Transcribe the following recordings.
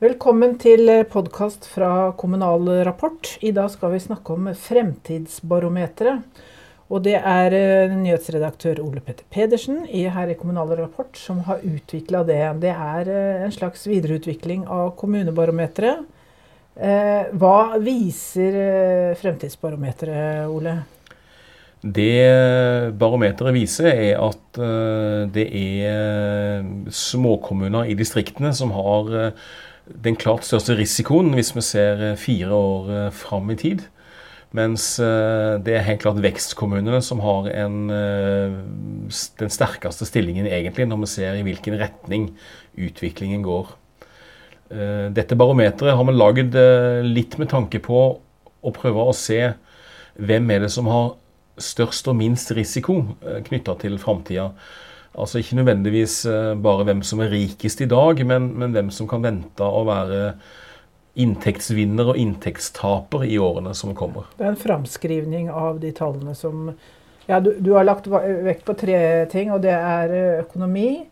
Velkommen til podkast fra Kommunal Rapport. I dag skal vi snakke om Fremtidsbarometeret. Og det er eh, nyhetsredaktør Ole Petter Pedersen her i Kommunal Rapport som har utvikla det. Det er eh, en slags videreutvikling av Kommunebarometeret. Eh, hva viser Fremtidsbarometeret, Ole? Det barometeret viser, er at det er småkommuner i distriktene som har den klart største risikoen hvis vi ser eh, fire år eh, fram i tid. Mens eh, det er helt klart vekstkommunene som har en, den sterkeste stillingen, egentlig, når vi ser i hvilken retning utviklingen går. Dette barometeret har vi lagd litt med tanke på å prøve å se hvem er det som har størst og minst risiko knytta til framtida. Altså ikke nødvendigvis eh, bare hvem som er rikest i dag, men, men hvem som kan vente å være inntektsvinner og inntektstaper i årene som kommer. Det er en framskrivning av de tallene som Ja, du, du har lagt vekt på tre ting, og det er eh, økonomi,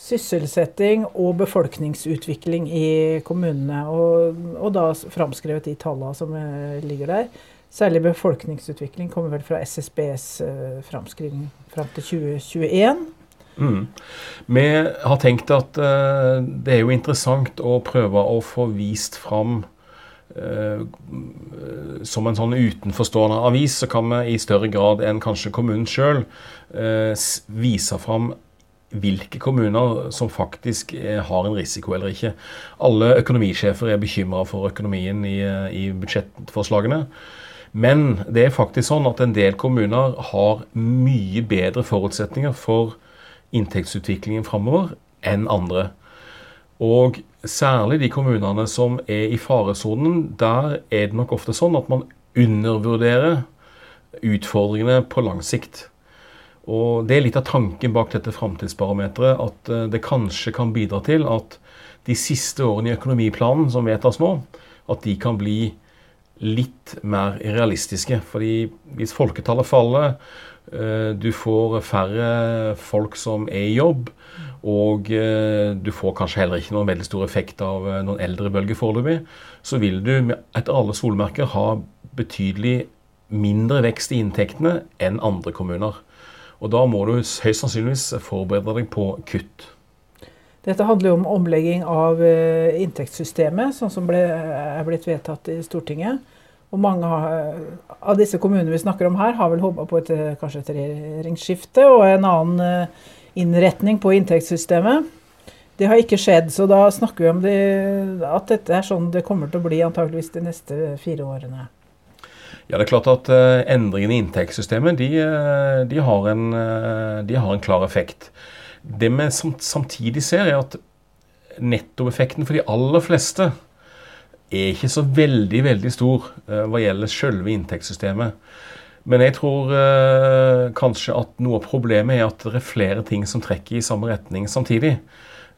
sysselsetting og befolkningsutvikling i kommunene. Og, og da framskrevet de tallene som eh, ligger der. Særlig befolkningsutvikling kommer vel fra SSBs framskrivning fram til 2021. Mm. Vi har tenkt at uh, det er jo interessant å prøve å få vist fram uh, Som en sånn utenforstående avis, så kan vi i større grad enn kanskje kommunen sjøl uh, eh, vise fram hvilke kommuner som faktisk har en risiko eller ikke. Alle økonomisjefer er bekymra for økonomien i, i budsjettforslagene. Men det er faktisk sånn at en del kommuner har mye bedre forutsetninger for inntektsutviklingen framover enn andre. Og særlig de kommunene som er i faresonen, der er det nok ofte sånn at man undervurderer utfordringene på lang sikt. Og Det er litt av tanken bak dette framtidsbarometeret, at eh, det kanskje kan bidra til at de siste årene i økonomiplanen som vedtas nå, at de kan bli litt mer realistiske. Fordi hvis folketallet faller, du får færre folk som er i jobb, og eh, du får kanskje heller ikke noen veldig stor effekt av eh, noen eldrebølger foreløpig. Så vil du etter alle solmerker ha betydelig mindre vekst i inntektene enn andre kommuner. Og da må du høyst sannsynligvis forberede deg på kutt. Dette handler jo om omlegging av inntektssystemet, sånn som ble, er blitt vedtatt i Stortinget. Og mange av disse kommunene vi snakker om her, har vel håpa på et, kanskje et regjeringsskifte og en annen eh, innretning på inntektssystemet. Det har ikke skjedd, så da snakker vi om det, at dette er sånn det kommer til å bli antageligvis de neste fire årene. Ja, det er klart at uh, Endringene i inntektssystemet de, de, har en, de, har en, klar effekt. Det vi samtidig ser, er at nettoeffekten for de aller fleste er ikke så veldig veldig stor uh, hva gjelder selve inntektssystemet. Men jeg tror uh, kanskje at noe av problemet er at det er flere ting som trekker i samme retning samtidig.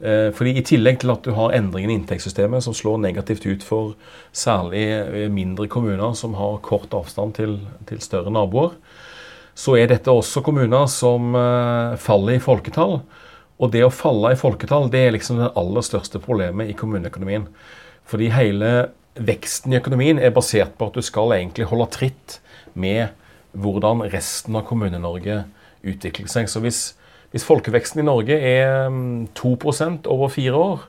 Uh, fordi I tillegg til at du har endringen i inntektssystemet som slår negativt ut for særlig mindre kommuner som har kort avstand til, til større naboer, så er dette også kommuner som faller i folketall. Og det å falle i folketall det er liksom det aller største problemet i kommuneøkonomien. Fordi hele veksten i økonomien er basert på at du skal egentlig holde tritt med hvordan resten av Kommune-Norge utvikler seg. Så hvis, hvis, folkeveksten i Norge er 2 mm, over fire år,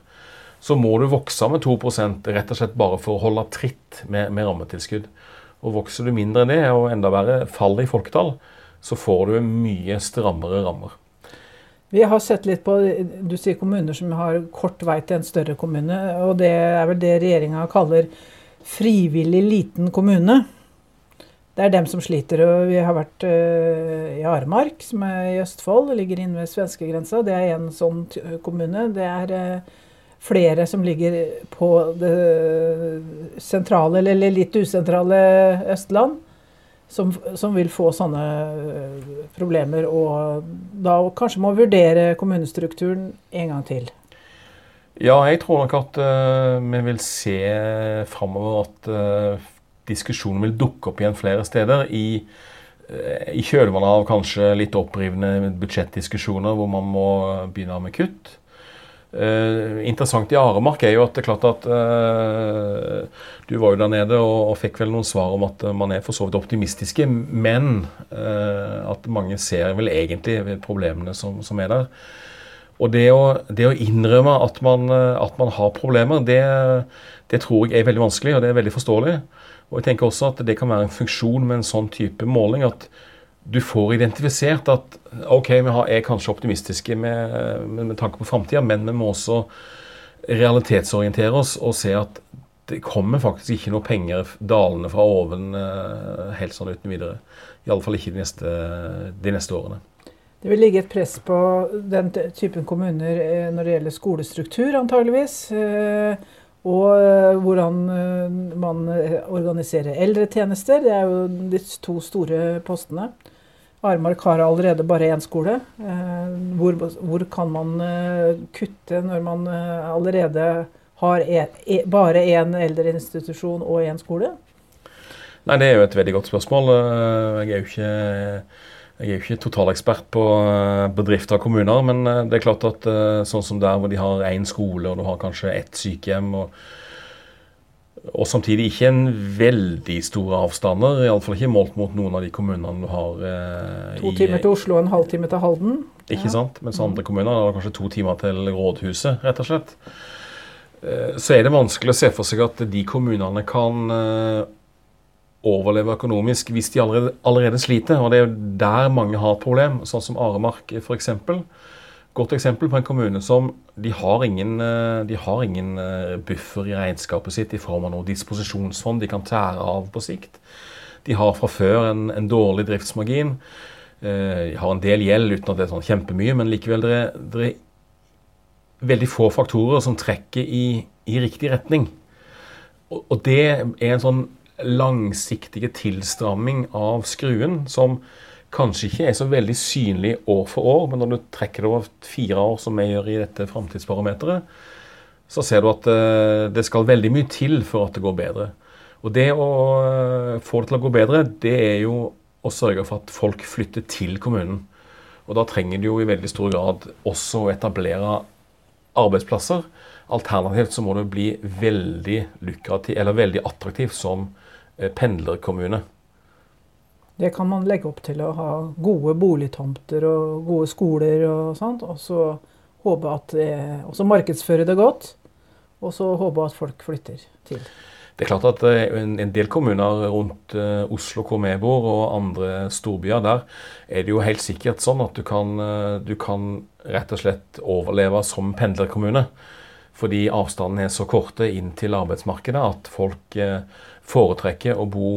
så må du vokse med 2 rett og slett bare for å holde tritt med, med rammetilskudd. Og Vokser du mindre enn det, og enda verre faller i folketall, så får du mye strammere rammer. Vi har sett litt på du sier kommuner som har kort vei til en større kommune. og Det er vel det regjeringa kaller frivillig liten kommune. Det er dem som sliter. og Vi har vært uh, i Aremark, som er i Østfold. Ligger inne ved svenskegrensa. Det er en sånn kommune. Det er uh, flere som ligger på det sentrale eller litt usentrale Østland som, som, vil få sånne eh, problemer, og da kanskje må vurdere kommunestrukturen en gang til? Ja, jeg tror nok at uh, vi vil se framover at uh, diskusjonen vil dukke opp igjen flere steder. I, i kjølvannet av kanskje litt opprivende budsjettdiskusjoner hvor man må begynne med kutt. Uh, interessant i Aremark er jo at det er klart at uh, Du var jo der nede og, og, fikk vel noen svar om at man er for så vidt optimistiske, men uh, at mange ser vel egentlig problemene som, som er der. Og det å, det å innrømme at man, at man, har problemer, det, det, tror jeg er veldig vanskelig, og det er veldig forståelig. Og jeg tenker også at det kan være en funksjon med en sånn type måling. at du får identifisert at ok, vi er kanskje optimistiske med, med, med tanke på framtida, men vi må også realitetsorientere oss og se at det kommer faktisk ikke noe penger dalende fra oven uh, helt sånn uten videre. Iallfall ikke de neste, de neste årene. Det vil ligge et press på den typen kommuner eh, når det gjelder skolestruktur, antageligvis. Eh, og hvordan man organiserer eldretjenester. Det er jo de to store postene. Armark har allerede bare én skole. Eh, hvor, hvor, kan man eh, kutte når man eh, allerede har e, e, bare én eldreinstitusjon og én skole? Nei, Det er jo et veldig godt spørsmål. Jeg er jo ikke, jeg er jo ikke totalekspert på bedrifter og kommuner, men det er klart at sånn som der hvor de har én skole og du har kanskje ett sykehjem og og samtidig ikke en veldig store avstander, iallfall ikke målt mot noen av de kommunene du har eh, To timer til Oslo og en halvtime til Halden. Ikke ja. sant? Mens andre kommuner har kanskje to timer til rådhuset, rett og slett. Eh, så er det vanskelig å se for seg at de kommunene kan eh, overleve økonomisk hvis de allerede, allerede sliter. Og det er jo der mange har et problem, sånn som Aremark f.eks godt eksempel på en kommune som de har ingen, eh, de har ingen eh, buffer i regnskapet sitt i form av noe disposisjonsfond de kan tære av på sikt. De har fra før en, en dårlig driftsmargin. Eh, de har en del gjeld uten at det er sånn kjempemye, men likevel det det er veldig få faktorer som trekker i, i riktig retning. Og, det er en sånn langsiktig tilstramming av skruen som kanskje ikke er så veldig synlig år for år, men når du trekker det over fire år, som vi gjør i dette framtidsbarometeret, så ser du at eh, det skal veldig mye til for at det går bedre. Og det å eh, få det til å gå bedre, det er jo å sørge for at folk flytter til kommunen. Og da trenger du jo i veldig stor grad også å etablere arbeidsplasser. Alternativt så må det bli veldig lukrativ, eller veldig attraktiv som eh, pendlerkommune. Det kan man legge opp til å ha gode boligtomter og gode skoler og sånt. Og så håpe at og så markedsføre det godt. Og så håpe at folk flytter til. Det er klart at eh, En del kommuner rundt eh, Oslo hvor vi bor, og andre storbyer, der er det jo helt sikkert sånn at du kan, eh, du kan rett og slett overleve som pendlerkommune. Fordi avstanden er så korte inn til arbeidsmarkedet at folk foretrekker å bo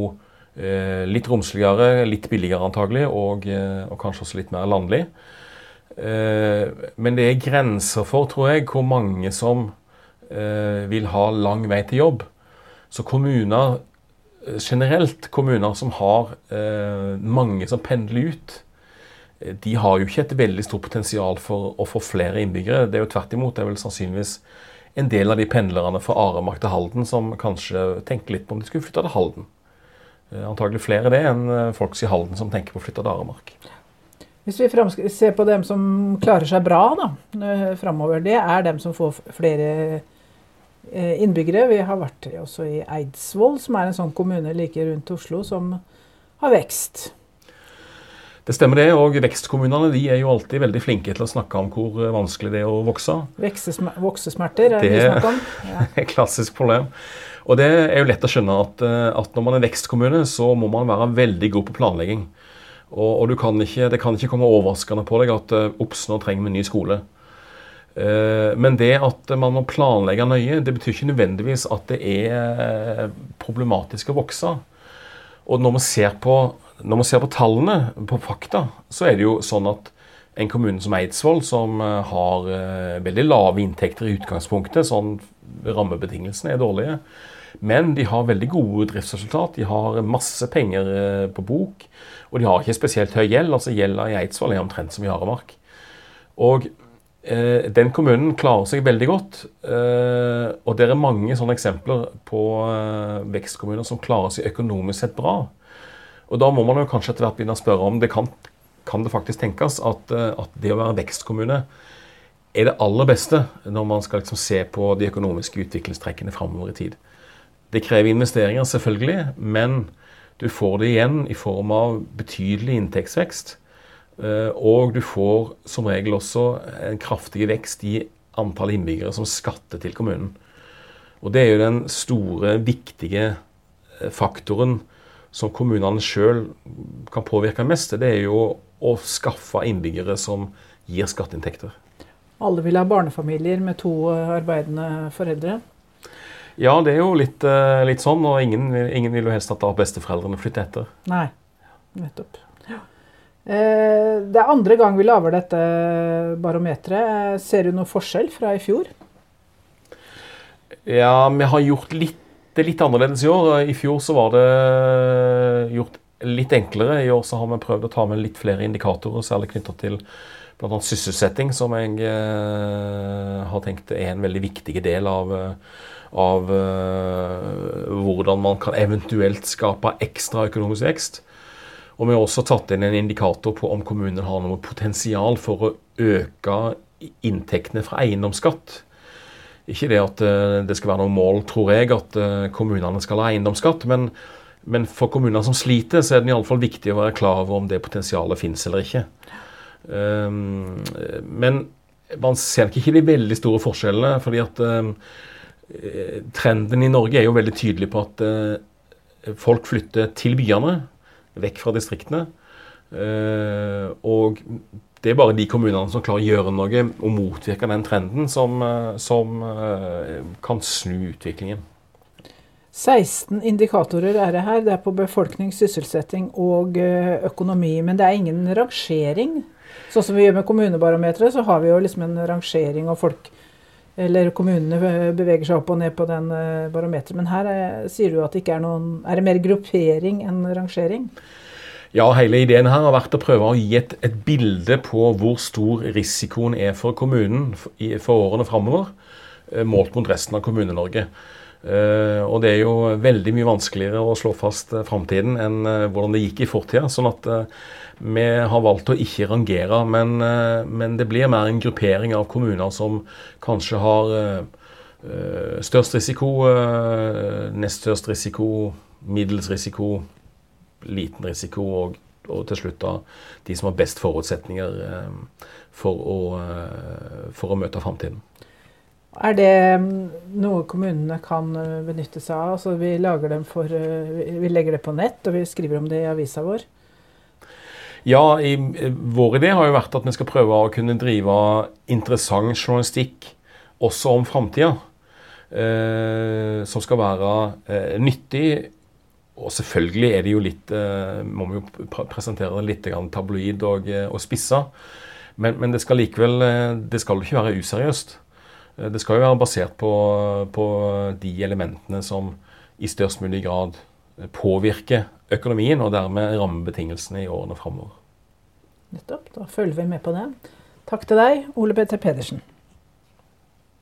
litt romsligere, litt billigere antagelig, og, eh, og, kanskje også litt mer landlig. Eh, men det er grenser for, tror jeg, hvor mange som vil ha lang vei til jobb. Så kommuner generelt, kommuner som har mange som pendler ut, de har jo ikke et veldig stort potensial for å få flere innbyggere. Det er jo tvert imot. Det er vel sannsynligvis en del av de pendlerne fra Aremark til Halden som kanskje tenker litt på om de skulle flytte til Halden. Eh, antagelig flere det enn eh, folk i Halden som tenker på å flytte til Aremark. Hvis vi ser på dem som klarer seg bra da, framover, det er dem som får flere eh, innbyggere. Vi har vært også i Eidsvoll, som er en sånn kommune like rundt Oslo, som har vekst. Det stemmer det, og vekstkommunene de er jo alltid veldig flinke til å snakke om hvor vanskelig det er å vokse. Voksesmerter er det vi snakker om. Ja. Det er et klassisk problem. Og det er jo lett å skjønne at, eh, at når man er vekstkommune, så må man være veldig god på planlegging. Og, og kan ikke, det kan ikke komme overraskende på deg at uh, ops, nå trenger vi en ny skole. Men det at man må planlegge nøye, det betyr ikke nødvendigvis at det er problematisk å vokse. Og når man ser på, når man ser på tallene, på fakta, så er det jo sånn at en kommune som Eidsvoll, som har veldig lave inntekter i utgangspunktet, sånn rammebetingelsene er dårlige, men de har veldig gode driftsresultat. De har masse penger eh, på bok, og de har ikke spesielt høy gjeld. altså Gjelda i Eidsvoll er omtrent som i Aremark. Og eh, den kommunen klarer seg veldig godt. Eh, og det er mange sånne eksempler på eh, vekstkommuner som klarer seg økonomisk sett bra. Og da må man jo kanskje etter hvert begynne å spørre om det kan, kan det faktisk tenkes at, eh, at det å være vekstkommune er det aller beste når man skal liksom se på de økonomiske utviklingstrekkene framover i tid. Det krever investeringer, selvfølgelig, men du får det igjen i form av betydelig inntektsvekst. Eh, og du får som regel også en kraftig vekst i antall innbyggere som skatter til kommunen. Og det er jo den store, viktige eh, faktoren som kommunene sjøl kan påvirke mest. Det er jo å skaffe innbyggere som gir skatteinntekter. Alle vil ha barnefamilier med to eh, arbeidende foreldre? Ja, det er jo litt, eh, litt sånn. Og ingen, ingen, vil jo helst at besteforeldrene flytter etter. Nei, nettopp. Ja. Eh, det er andre gang vi lager dette barometeret. Ser du noe forskjell fra i fjor? Ja, vi har gjort litt, det er litt annerledes i år. I fjor så var det gjort litt enklere. I år så har vi prøvd å ta med litt flere indikatorer, særlig knytta til bl.a. sysselsetting, som jeg eh, har tenkt er en veldig viktig del av, eh, av eh, hvordan man kan eventuelt skape ekstra økonomisk vekst. Og vi har også tatt inn en indikator på om kommunen har noe potensial for å øke inntektene fra eiendomsskatt. Ikke det at eh, det skal være noe mål, tror jeg, at eh, kommunene skal ha eiendomsskatt. Men, men for kommuner som sliter, så er det iallfall viktig å være klar over om det potensialet finnes eller ikke. Um, men man ser ikke de veldig store forskjellene. fordi at um, trenden i Norge er jo veldig tydelig på at folk flytter til byene, vekk fra distriktene. Og det er bare de kommunene som klarer å gjøre noe og motvirke den trenden, som, uh, som kan snu utviklingen. 16 indikatorer er det her. Det er på befolkning, sysselsetting og økonomi. Men det er ingen rangering Sånn som vi gjør med kommunebarometeret, så har vi jo liksom en rangering av folk eller kommunene beveger seg opp og ned på den eh, barometeret. Men her er, sier du at det ikke er noen Er det mer gruppering enn rangering? Ja, hele ideen her har vært å prøve å gi et, et bilde på hvor stor risikoen er for kommunen for, for årene framover, eh, målt mot resten av Kommune-Norge. Uh, og det er jo veldig mye vanskeligere å slå fast uh, framtiden enn hvordan det gikk i fortida. Sånn at vi har valgt å ikke rangere, men, men, det blir mer en gruppering av kommuner som kanskje har størst risiko, nest størst risiko, middels risiko, liten risiko og, og til slutt da de som har best forutsetninger for å, for å møte framtiden. Er det mm, noe kommunene kan eh, benytte seg av? Altså, vi, for, eh, vi, legger det på nett, og vi skriver om det i avisa vår. Ja, i, eh, vår idé har jo vært at vi skal prøve å kunne drive interessant journalistikk også om framtida. Eh, som skal være eh, nyttig. Og selvfølgelig er det jo litt eh, Må vi jo presentere det litt tabloid og, og spissa. Men, men, det skal likevel Det skal ikke være useriøst. Eh, det skal jo være basert på, på de elementene som i størst mulig grad påvirker økonomien, og dermed rammebetingelsene i årene framover. Nettopp. Da følger vi med på det. Takk til deg, Ole Petter Pedersen.